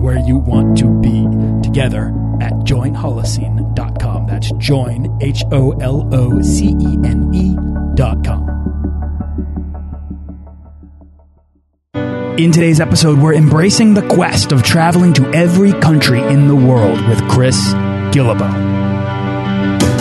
where you want to be together at joinholocene.com. That's join, H O L O C E N E.com. In today's episode, we're embracing the quest of traveling to every country in the world with Chris Guillebeau.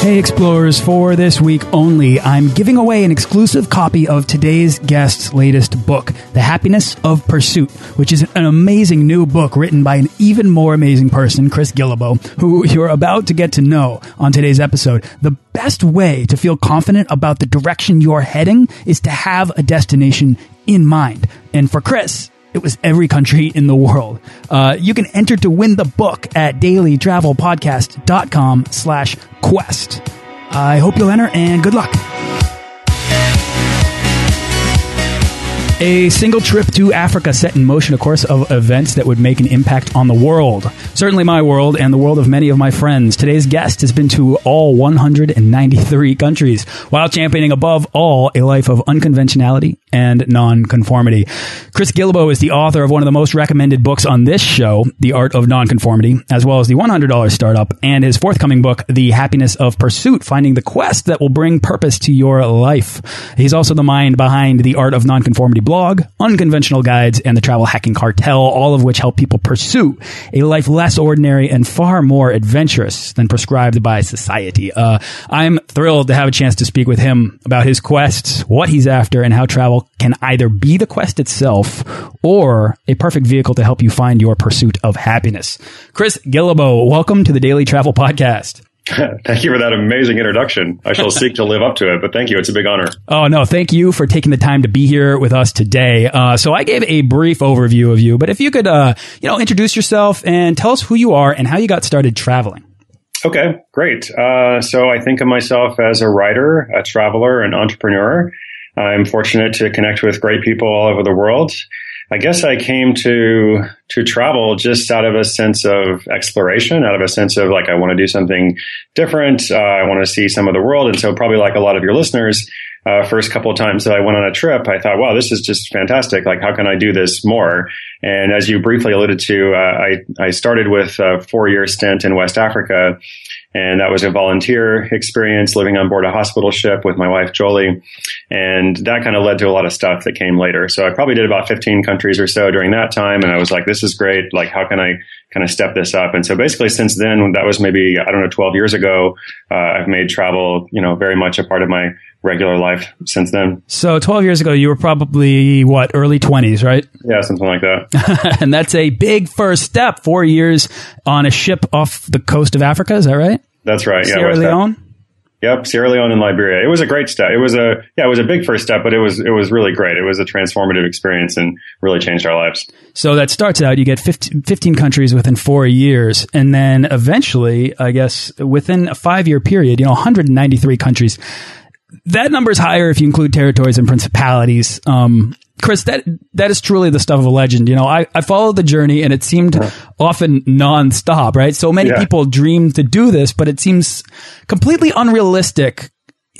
Hey, explorers, for this week only, I'm giving away an exclusive copy of today's guest's latest book, The Happiness of Pursuit, which is an amazing new book written by an even more amazing person, Chris Guillebeau, who you're about to get to know on today's episode. The best way to feel confident about the direction you're heading is to have a destination in mind. And for Chris, it was every country in the world. Uh, you can enter to win the book at dailytravelpodcast.com slash quest. I hope you'll enter and good luck. A single trip to Africa set in motion a course of events that would make an impact on the world. Certainly my world and the world of many of my friends. Today's guest has been to all 193 countries while championing above all a life of unconventionality and nonconformity. Chris Guillebeau is the author of one of the most recommended books on this show, The Art of Nonconformity, as well as the $100 Startup and his forthcoming book, The Happiness of Pursuit, finding the quest that will bring purpose to your life. He's also the mind behind the Art of Nonconformity blog, Unconventional Guides, and the Travel Hacking Cartel, all of which help people pursue a life less ordinary and far more adventurous than prescribed by society. Uh, I'm thrilled to have a chance to speak with him about his quests, what he's after, and how travel can either be the quest itself or a perfect vehicle to help you find your pursuit of happiness. Chris Guillebeau, welcome to the Daily Travel Podcast. thank you for that amazing introduction. I shall seek to live up to it, but thank you. It's a big honor. Oh, no. Thank you for taking the time to be here with us today. Uh, so I gave a brief overview of you, but if you could, uh, you know, introduce yourself and tell us who you are and how you got started traveling. Okay, great. Uh, so I think of myself as a writer, a traveler, an entrepreneur. I'm fortunate to connect with great people all over the world. I guess I came to to travel just out of a sense of exploration, out of a sense of like I want to do something different. Uh, I want to see some of the world, and so probably like a lot of your listeners, uh, first couple of times that I went on a trip, I thought, wow, this is just fantastic. Like, how can I do this more? And as you briefly alluded to, uh, I I started with a four year stint in West Africa and that was a volunteer experience living on board a hospital ship with my wife, Jolie. And that kind of led to a lot of stuff that came later. So I probably did about 15 countries or so during that time. And I was like, this is great. Like, how can I kind of step this up? And so basically since then, that was maybe, I don't know, 12 years ago, uh, I've made travel, you know, very much a part of my regular life since then. So 12 years ago, you were probably what, early 20s, right? Yeah, something like that. and that's a big first step. Four years on a ship off the coast of Africa. Is that right? That's right. Yeah. Sierra Leone? That? Yep, Sierra Leone and Liberia. It was a great step. It was a yeah, it was a big first step, but it was it was really great. It was a transformative experience and really changed our lives. So that starts out you get 15, 15 countries within 4 years and then eventually, I guess within a 5-year period, you know, 193 countries that number is higher if you include territories and principalities. Um, Chris, that that is truly the stuff of a legend. You know, I, I followed the journey and it seemed yeah. often nonstop, right? So many yeah. people dream to do this, but it seems completely unrealistic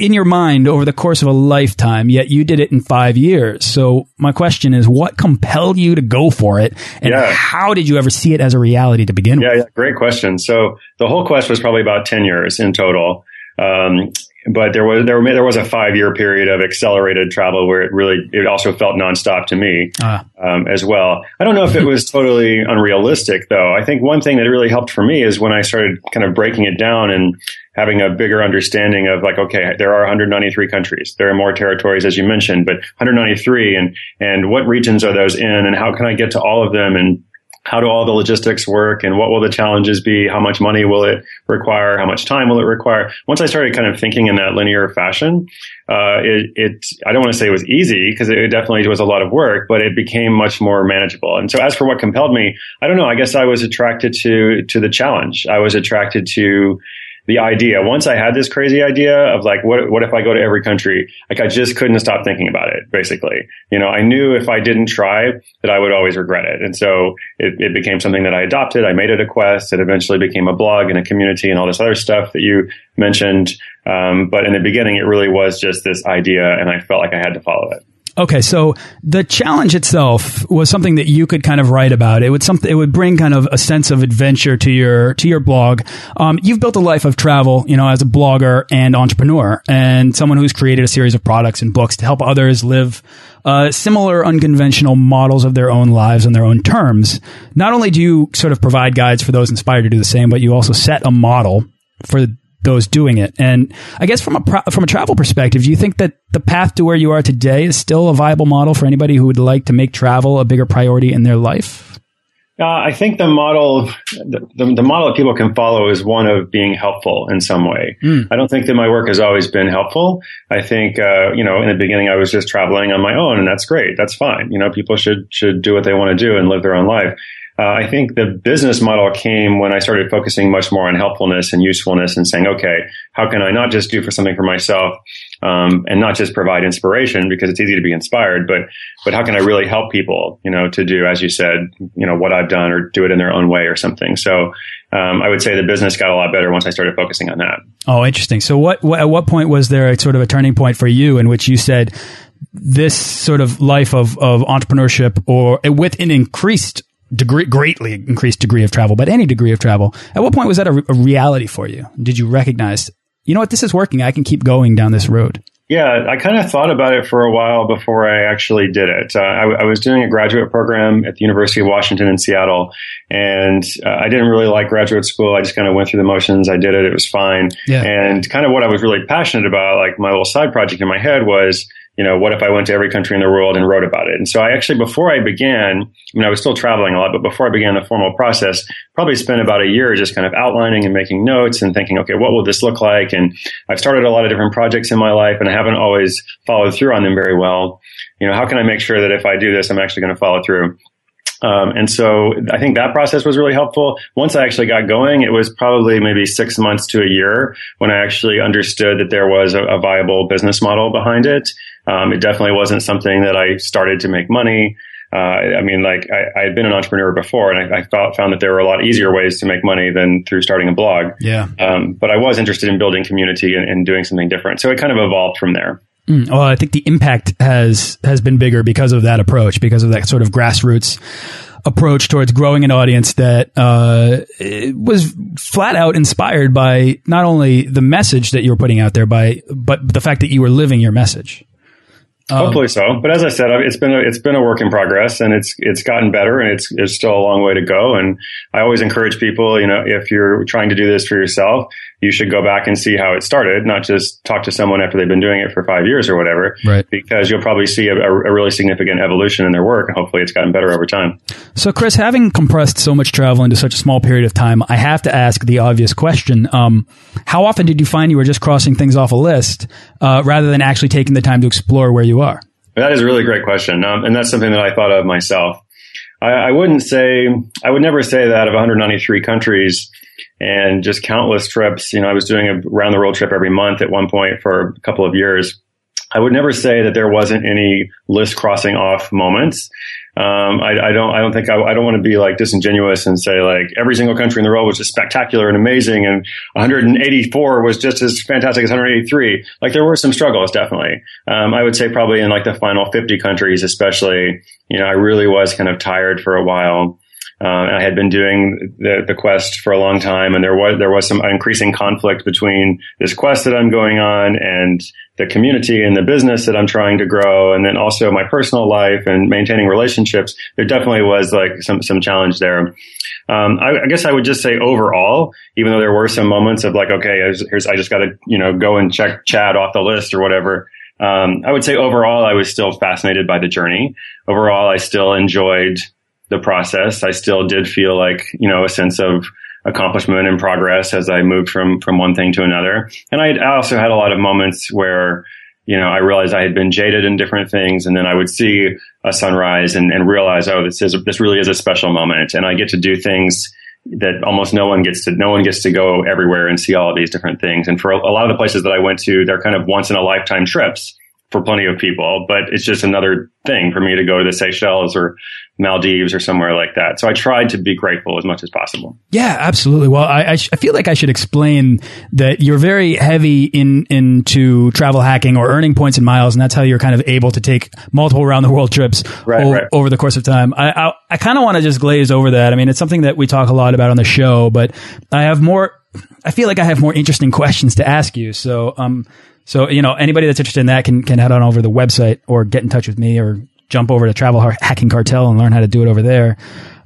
in your mind over the course of a lifetime, yet you did it in five years. So my question is, what compelled you to go for it? And yeah. how did you ever see it as a reality to begin yeah, with? Yeah, great question. So the whole quest was probably about 10 years in total. Um, but there was there, there was a five year period of accelerated travel where it really it also felt nonstop to me uh. um, as well. I don't know if it was totally unrealistic though. I think one thing that really helped for me is when I started kind of breaking it down and having a bigger understanding of like, okay, there are 193 countries. There are more territories, as you mentioned, but 193 and, and what regions are those in and how can I get to all of them and how do all the logistics work and what will the challenges be? How much money will it require? How much time will it require? Once I started kind of thinking in that linear fashion, uh, it, it, I don't want to say it was easy because it definitely was a lot of work, but it became much more manageable. And so as for what compelled me, I don't know. I guess I was attracted to, to the challenge. I was attracted to, the idea. Once I had this crazy idea of like, what, what if I go to every country? Like I just couldn't stop thinking about it, basically. You know, I knew if I didn't try that I would always regret it. And so it, it became something that I adopted. I made it a quest. It eventually became a blog and a community and all this other stuff that you mentioned. Um, but in the beginning, it really was just this idea and I felt like I had to follow it. Okay, so the challenge itself was something that you could kind of write about. It would something. It would bring kind of a sense of adventure to your to your blog. Um, you've built a life of travel, you know, as a blogger and entrepreneur, and someone who's created a series of products and books to help others live uh, similar unconventional models of their own lives on their own terms. Not only do you sort of provide guides for those inspired to do the same, but you also set a model for those doing it. And I guess from a from a travel perspective, do you think that the path to where you are today is still a viable model for anybody who would like to make travel a bigger priority in their life? Uh, I think the model, the, the, model that people can follow is one of being helpful in some way. Mm. I don't think that my work has always been helpful. I think, uh, you know, in the beginning, I was just traveling on my own, and that's great. That's fine. You know, people should should do what they want to do and live their own life. Uh, I think the business model came when I started focusing much more on helpfulness and usefulness and saying, okay, how can I not just do for something for myself um, and not just provide inspiration because it's easy to be inspired, but but how can I really help people, you know, to do as you said, you know, what I've done or do it in their own way or something. So um, I would say the business got a lot better once I started focusing on that. Oh, interesting. So what, what at what point was there a sort of a turning point for you in which you said this sort of life of of entrepreneurship or with an increased degree, greatly increased degree of travel, but any degree of travel. At what point was that a, a reality for you? Did you recognize, you know what, this is working. I can keep going down this road. Yeah, I kind of thought about it for a while before I actually did it. Uh, I, I, was doing a graduate program at the University of Washington in Seattle, and uh, I didn't really like graduate school. I just kind of went through the motions. I did it; it was fine. Yeah. And kind of what I was really passionate about, like my little side project in my head, was you know, what if I went to every country in the world and wrote about it? And so I actually, before I began, I mean, I was still traveling a lot, but before I began the formal process, probably spent about a year just kind of outlining and making notes and thinking, okay, what will this look like? And I've started a lot of different projects in my life and I haven't always followed through on them very well. You know, how can I make sure that if I do this, I'm actually going to follow through? Um, and so I think that process was really helpful. Once I actually got going, it was probably maybe six months to a year when I actually understood that there was a, a viable business model behind it. Um, it definitely wasn't something that I started to make money. Uh, I mean, like I, I, had been an entrepreneur before, and I, I thought, found that there were a lot easier ways to make money than through starting a blog. Yeah. Um, but I was interested in building community and, and, doing something different, so it kind of evolved from there. Mm, well, I think the impact has has been bigger because of that approach, because of that sort of grassroots approach towards growing an audience that uh, was flat out inspired by not only the message that you were putting out there, by but the fact that you were living your message. Um, Hopefully so. But as I said, it's been a, it's been a work in progress, and it's it's gotten better, and it's there's still a long way to go. And I always encourage people, you know, if you're trying to do this for yourself, you should go back and see how it started, not just talk to someone after they've been doing it for five years or whatever. Right. Because you'll probably see a, a really significant evolution in their work, and hopefully it's gotten better over time. So, Chris, having compressed so much travel into such a small period of time, I have to ask the obvious question: um, How often did you find you were just crossing things off a list uh, rather than actually taking the time to explore where you are? That is a really great question. Um, and that's something that I thought of myself. I, I, wouldn't say, I would never say that of 193 countries and just countless trips. You know, I was doing a round the world trip every month at one point for a couple of years. I would never say that there wasn't any list crossing off moments. Um, I, I, don't. I don't think I, I, don't want to be like disingenuous and say like every single country in the world was just spectacular and amazing, and 184 was just as fantastic as 183. Like there were some struggles, definitely. Um, I would say probably in like the final 50 countries, especially. You know, I really was kind of tired for a while. Uh, I had been doing the, the quest for a long time, and there was there was some increasing conflict between this quest that I'm going on and the community and the business that I'm trying to grow, and then also my personal life and maintaining relationships. There definitely was like some some challenge there. Um, I, I, guess I would just say overall, even though there were some moments of like, okay, here's I just got to you know go and check Chad off the list or whatever. Um, I would say overall, I was still fascinated by the journey. Overall, I still enjoyed the process. I still did feel like, you know, a sense of accomplishment and progress as I moved from, from one thing to another. And I, also had a lot of moments where, you know, I realized I had been jaded in different things and then I would see a sunrise and, and realize, oh, this is, this really is a special moment. And I get to do things that almost no one gets to, no one gets to go everywhere and see all of these different things. And for a, a lot of the places that I went to, they're kind of once in a lifetime trips for plenty of people, but it's just another thing for me to go to the Seychelles or Maldives or somewhere like that. So I tried to be grateful as much as possible. Yeah, absolutely. Well, I, I, I, feel like I should explain that you're very heavy in into travel hacking or earning points and miles, and that's how you're kind of able to take multiple around the world trips right, right. over the course of time. I I, I kind of want to just glaze over that. I mean, it's something that we talk a lot about on the show, but I have more. I feel like I have more interesting questions to ask you. So, um, so, you know, anybody that's interested in that can, can head on over to the website or get in touch with me or jump over to Travel Hacking Cartel and learn how to do it over there.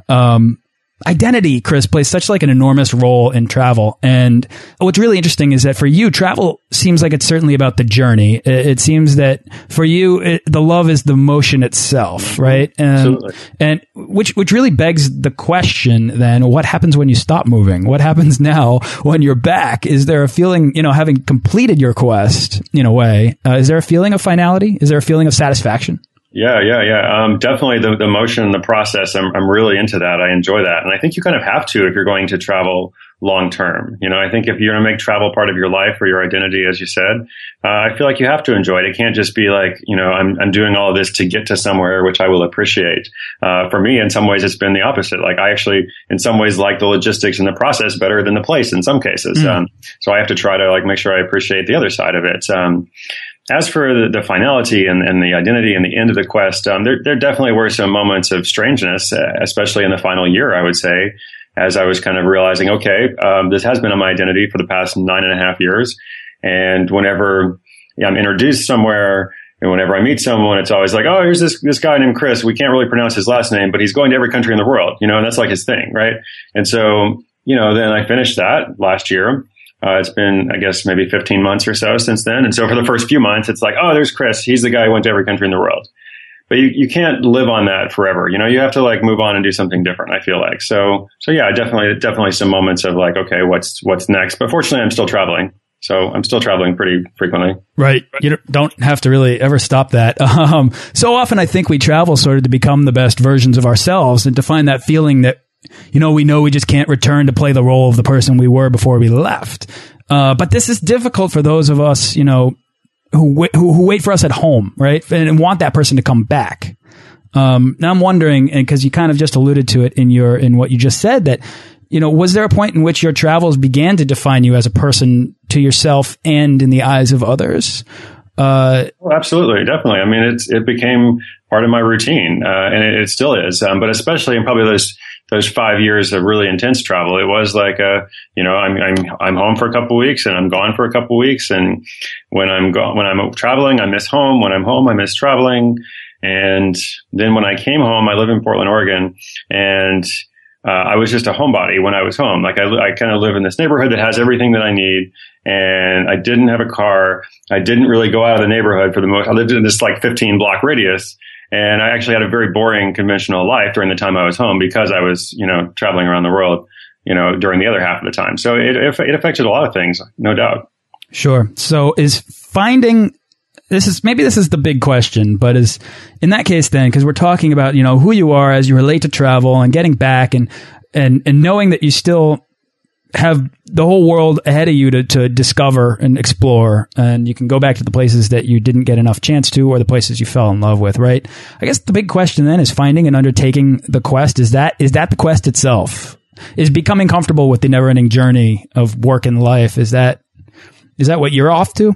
Um, identity, Chris, plays such like an enormous role in travel. And what's really interesting is that for you, travel seems like it's certainly about the journey. It, it seems that for you, it, the love is the motion itself, right? And, Absolutely. And which, which really begs the question then, what happens when you stop moving? What happens now when you're back? Is there a feeling, you know, having completed your quest in a way, uh, is there a feeling of finality? Is there a feeling of satisfaction? Yeah, yeah, yeah. Um, definitely the, the motion, and the process. I'm, I'm really into that. I enjoy that. And I think you kind of have to if you're going to travel long term. You know, I think if you're going to make travel part of your life or your identity, as you said, uh, I feel like you have to enjoy it. It can't just be like, you know, I'm, I'm doing all of this to get to somewhere, which I will appreciate. Uh, for me, in some ways, it's been the opposite. Like I actually, in some ways, like the logistics and the process better than the place in some cases. Mm. Um, so I have to try to like make sure I appreciate the other side of it. Um, as for the, the finality and, and, the identity and the end of the quest, um, there, there definitely were some moments of strangeness, uh, especially in the final year, I would say, as I was kind of realizing, okay, um, this has been my identity for the past nine and a half years. And whenever I'm introduced somewhere, and whenever I meet someone, it's always like, oh, here's this, this guy named Chris. We can't really pronounce his last name, but he's going to every country in the world, you know, and that's like his thing, right? And so, you know, then I finished that last year uh, it's been, I guess, maybe 15 months or so since then. And so for the first few months, it's like, oh, there's Chris. He's the guy who went to every country in the world. But you, you can't live on that forever. You know, you have to like move on and do something different, I feel like. So, so yeah, definitely, definitely some moments of like, okay, what's, what's next? But fortunately, I'm still traveling. So I'm still traveling pretty frequently. Right. You don't have to really ever stop that. Um, so often I think we travel sort of to become the best versions of ourselves and to find that feeling that you know, we know we just can't return to play the role of the person we were before we left. Uh, but this is difficult for those of us, you know, who, who, who wait for us at home, right? And want that person to come back. Um, now I'm wondering, and because you kind of just alluded to it in your, in what you just said that, you know, was there a point in which your travels began to define you as a person to yourself and in the eyes of others? Uh, well, absolutely, definitely. I mean, it's, it became part of my routine, uh, and it, it, still is. Um, but especially in probably those those five years of really intense travel, it was like a, you know, I'm, I'm, I'm home for a couple weeks and I'm gone for a couple weeks. And when I'm go- when I'm traveling, I miss home. When I'm home, I miss traveling. And then when I came home, I live in Portland, Oregon and, uh, I was just a homebody when I was home. Like I, I kind of live in this neighborhood that has everything that I need, and I didn't have a car. I didn't really go out of the neighborhood for the most. I lived in this like 15 block radius, and I actually had a very boring conventional life during the time I was home because I was, you know, traveling around the world, you know, during the other half of the time. So it, it affected a lot of things, no doubt. Sure. So is finding this is maybe this is the big question, but is in that case then because we're talking about you know who you are as you relate to travel and getting back and and and knowing that you still have the whole world ahead of you to, to discover and explore. And you can go back to the places that you didn't get enough chance to or the places you fell in love with, right? I guess the big question then is finding and undertaking the quest. Is that, is that the quest itself? Is becoming comfortable with the never ending journey of work and life? Is that, is that what you're off to?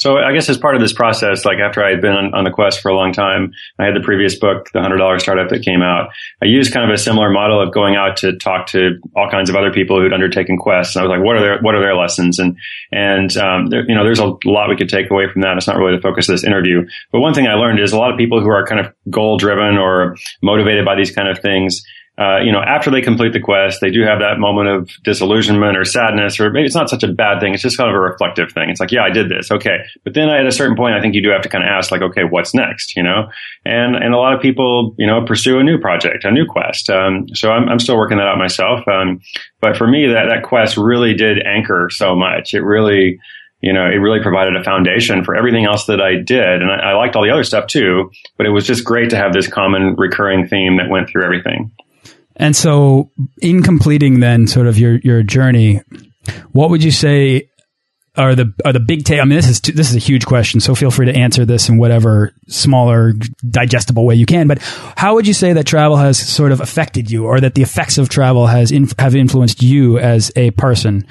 So I guess as part of this process, like after I had been on, on the quest for a long time, I had the previous book, the hundred dollar startup that came out. I used kind of a similar model of going out to talk to all kinds of other people who'd undertaken quests. And I was like, what are their, what are their lessons? And, and, um, there, you know, there's a lot we could take away from that. It's not really the focus of this interview. But one thing I learned is a lot of people who are kind of goal driven or motivated by these kind of things, uh, you know, after they complete the quest, they do have that moment of disillusionment or sadness, or maybe it's not such a bad thing. It's just kind of a reflective thing. It's like, yeah, I did this. Okay. But then at a certain point, I think you do have to kind of ask, like, okay, what's next? You know, and, and a lot of people, you know, pursue a new project, a new quest. Um, so I'm, I'm still working that out myself. Um, but for me, that, that quest really did anchor so much. It really, you know, it really provided a foundation for everything else that I did. And I, I liked all the other stuff too, but it was just great to have this common recurring theme that went through everything. And so, in completing then sort of your your journey, what would you say are the are the big take? I mean, this is this is a huge question, so feel free to answer this in whatever smaller, digestible way you can. But how would you say that travel has sort of affected you, or that the effects of travel has have influenced you as a person?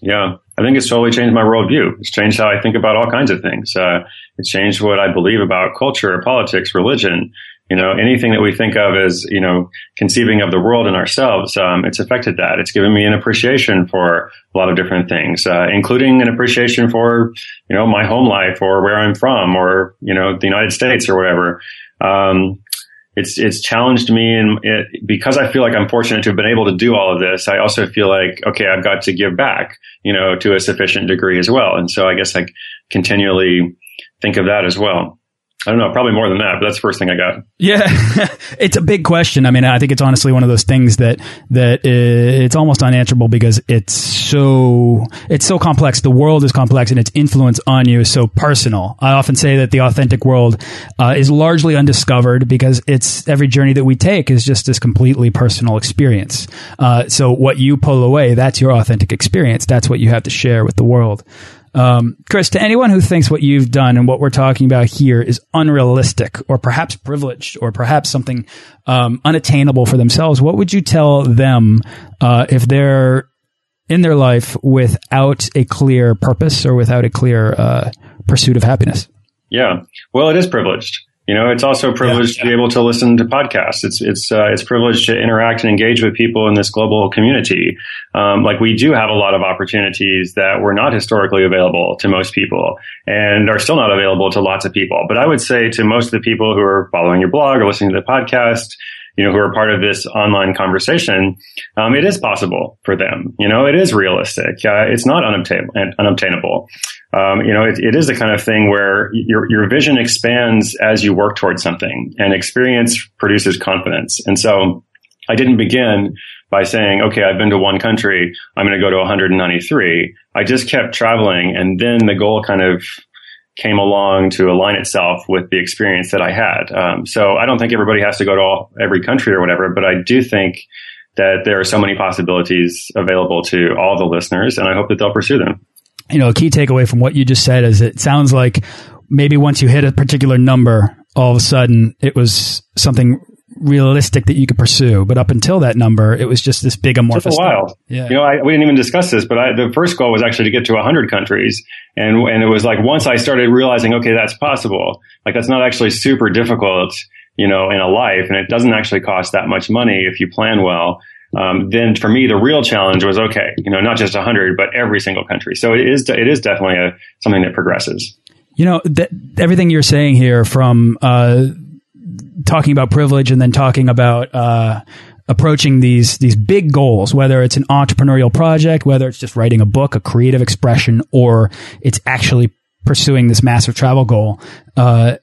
Yeah, I think it's totally changed my worldview. It's changed how I think about all kinds of things. Uh, it's changed what I believe about culture, politics, religion you know, anything that we think of as, you know, conceiving of the world and ourselves, um, it's affected that. It's given me an appreciation for a lot of different things, uh, including an appreciation for, you know, my home life or where I'm from or, you know, the United States or whatever. Um, it's, it's challenged me and it, because I feel like I'm fortunate to have been able to do all of this, I also feel like, okay, I've got to give back, you know, to a sufficient degree as well. And so I guess I continually think of that as well. I don't know, probably more than that, but that's the first thing I got. Yeah, it's a big question. I mean, I think it's honestly one of those things that that uh, it's almost unanswerable because it's so it's so complex. The world is complex, and its influence on you is so personal. I often say that the authentic world uh, is largely undiscovered because it's every journey that we take is just this completely personal experience. Uh, so what you pull away, that's your authentic experience. That's what you have to share with the world. Um, Chris, to anyone who thinks what you've done and what we're talking about here is unrealistic or perhaps privileged or perhaps something um, unattainable for themselves, what would you tell them uh, if they're in their life without a clear purpose or without a clear uh, pursuit of happiness? Yeah, well, it is privileged. You know, it's also privileged yeah, yeah. to be able to listen to podcasts. It's it's uh, it's privileged to interact and engage with people in this global community. Um, like we do have a lot of opportunities that were not historically available to most people, and are still not available to lots of people. But I would say to most of the people who are following your blog or listening to the podcast, you know, who are part of this online conversation, um, it is possible for them. You know, it is realistic. Uh, it's not unobtainable. unobtainable. Um, you know, it, it is the kind of thing where your your vision expands as you work towards something, and experience produces confidence. And so, I didn't begin by saying, okay, I've been to one country, I'm going to go to 193. I just kept traveling, and then the goal kind of came along to align itself with the experience that I had. Um, so I don't think everybody has to go to all, every country or whatever, but I do think that there are so many possibilities available to all the listeners, and I hope that they'll pursue them. You know, a key takeaway from what you just said is it sounds like maybe once you hit a particular number, all of a sudden it was something realistic that you could pursue. But up until that number, it was just this big amorphous. It took a while. Yeah. You know, I, we didn't even discuss this, but I, the first goal was actually to get to 100 countries. And, and it was like once I started realizing, okay, that's possible. Like that's not actually super difficult, you know, in a life. And it doesn't actually cost that much money if you plan well. Um, then for me, the real challenge was okay, you know, not just 100, but every single country. So it is, it is definitely a, something that progresses. You know, everything you're saying here from, uh, talking about privilege and then talking about uh, approaching these these big goals, whether it's an entrepreneurial project, whether it's just writing a book, a creative expression, or it's actually pursuing this massive travel goal. Uh,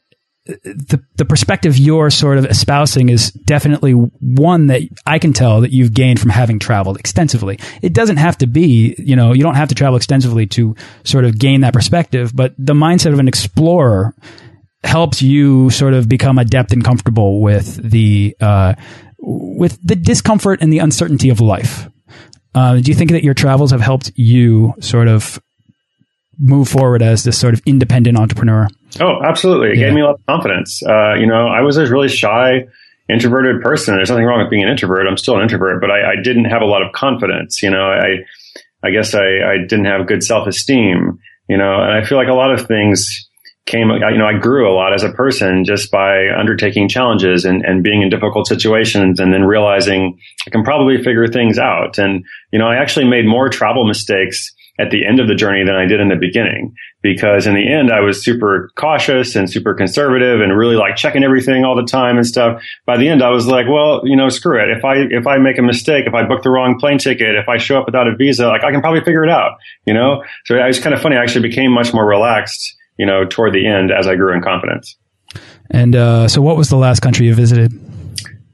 the the perspective you're sort of espousing is definitely one that I can tell that you've gained from having traveled extensively. It doesn't have to be, you know, you don't have to travel extensively to sort of gain that perspective, but the mindset of an explorer helps you sort of become adept and comfortable with the uh, with the discomfort and the uncertainty of life. Uh, do you think that your travels have helped you sort of move forward as this sort of independent entrepreneur? Oh, absolutely. It yeah. gave me a lot of confidence. Uh, you know, I was a really shy, introverted person. There's nothing wrong with being an introvert. I'm still an introvert, but I, I didn't have a lot of confidence. You know, I, I guess I, I didn't have good self esteem. you know, and I feel like a lot of things came, you know, I grew a lot as a person just by undertaking challenges and, and being in difficult situations and then realizing I can probably figure things out. And, you know, I actually made more travel mistakes at the end of the journey than I did in the beginning. Because in the end, I was super cautious and super conservative and really like checking everything all the time and stuff. By the end, I was like, well, you know, screw it. If I, if I make a mistake, if I book the wrong plane ticket, if I show up without a visa, like I can probably figure it out, you know? So it was kind of funny. I actually became much more relaxed, you know, toward the end as I grew in confidence. And uh, so, what was the last country you visited?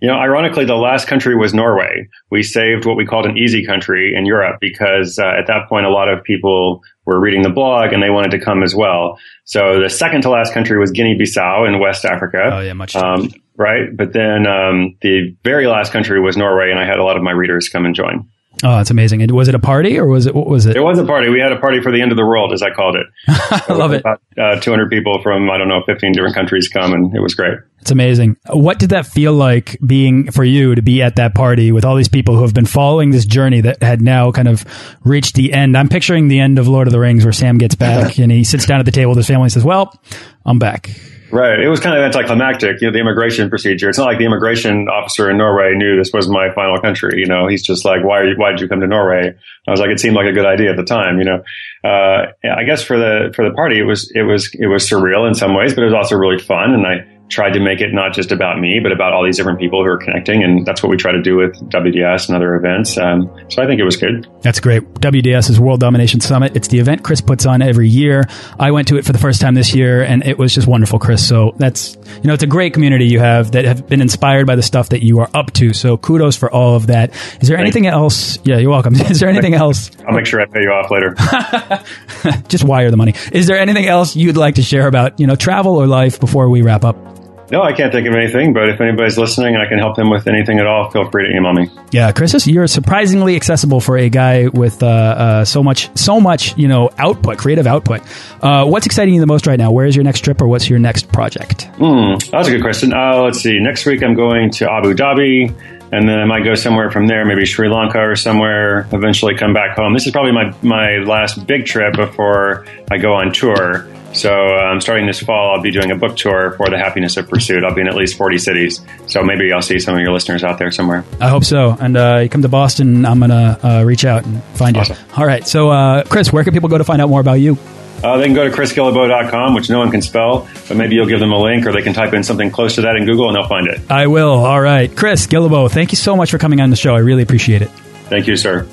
You know, ironically, the last country was Norway. We saved what we called an easy country in Europe because uh, at that point, a lot of people were reading the blog and they wanted to come as well. So the second to last country was Guinea-Bissau in West Africa. Oh yeah, much. Um, right, but then um, the very last country was Norway, and I had a lot of my readers come and join. Oh, that's amazing. And was it a party or was it, what was it? It was a party. We had a party for the end of the world, as I called it. I love it. About, uh, 200 people from, I don't know, 15 different countries come and it was great. It's amazing. What did that feel like being for you to be at that party with all these people who have been following this journey that had now kind of reached the end? I'm picturing the end of Lord of the Rings where Sam gets back and he sits down at the table with his family and says, well, I'm back. Right. It was kind of anticlimactic, you know, the immigration procedure. It's not like the immigration officer in Norway knew this was my final country. You know, he's just like, why, are you, why did you come to Norway? I was like, it seemed like a good idea at the time, you know. Uh, I guess for the, for the party, it was, it was, it was surreal in some ways, but it was also really fun. And I, tried to make it not just about me, but about all these different people who are connecting. And that's what we try to do with WDS and other events. Um, so I think it was good. That's great. WDS is World Domination Summit. It's the event Chris puts on every year. I went to it for the first time this year and it was just wonderful, Chris. So that's, you know, it's a great community you have that have been inspired by the stuff that you are up to. So kudos for all of that. Is there anything else? Yeah, you're welcome. Is there anything else? I'll make sure I pay you off later. just wire the money. Is there anything else you'd like to share about, you know, travel or life before we wrap up? No, I can't think of anything, but if anybody's listening and I can help them with anything at all, feel free to email me. Yeah, Chris, you're surprisingly accessible for a guy with uh, uh, so much, so much, you know, output, creative output. Uh, what's exciting you the most right now? Where is your next trip, or what's your next project? Mm, that's a good question. Uh, let's see. Next week, I'm going to Abu Dhabi, and then I might go somewhere from there, maybe Sri Lanka or somewhere. Eventually, come back home. This is probably my my last big trip before I go on tour. So um, starting this fall, I'll be doing a book tour for The Happiness of Pursuit. I'll be in at least 40 cities. So maybe I'll see some of your listeners out there somewhere. I hope so. And uh, you come to Boston, I'm going to uh, reach out and find awesome. you. All right. So, uh, Chris, where can people go to find out more about you? Uh, they can go to chrisguillebeau.com, which no one can spell, but maybe you'll give them a link or they can type in something close to that in Google and they'll find it. I will. All right. Chris Guillebeau, thank you so much for coming on the show. I really appreciate it. Thank you, sir.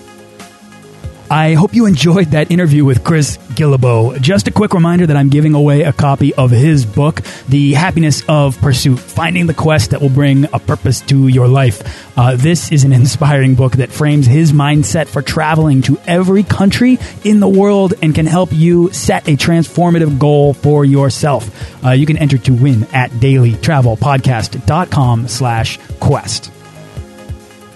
I hope you enjoyed that interview with Chris Guillebeau. Just a quick reminder that I'm giving away a copy of his book, The Happiness of Pursuit Finding the Quest That Will Bring a Purpose to Your Life. Uh, this is an inspiring book that frames his mindset for traveling to every country in the world and can help you set a transformative goal for yourself. Uh, you can enter to win at dailytravelpodcast.com slash quest.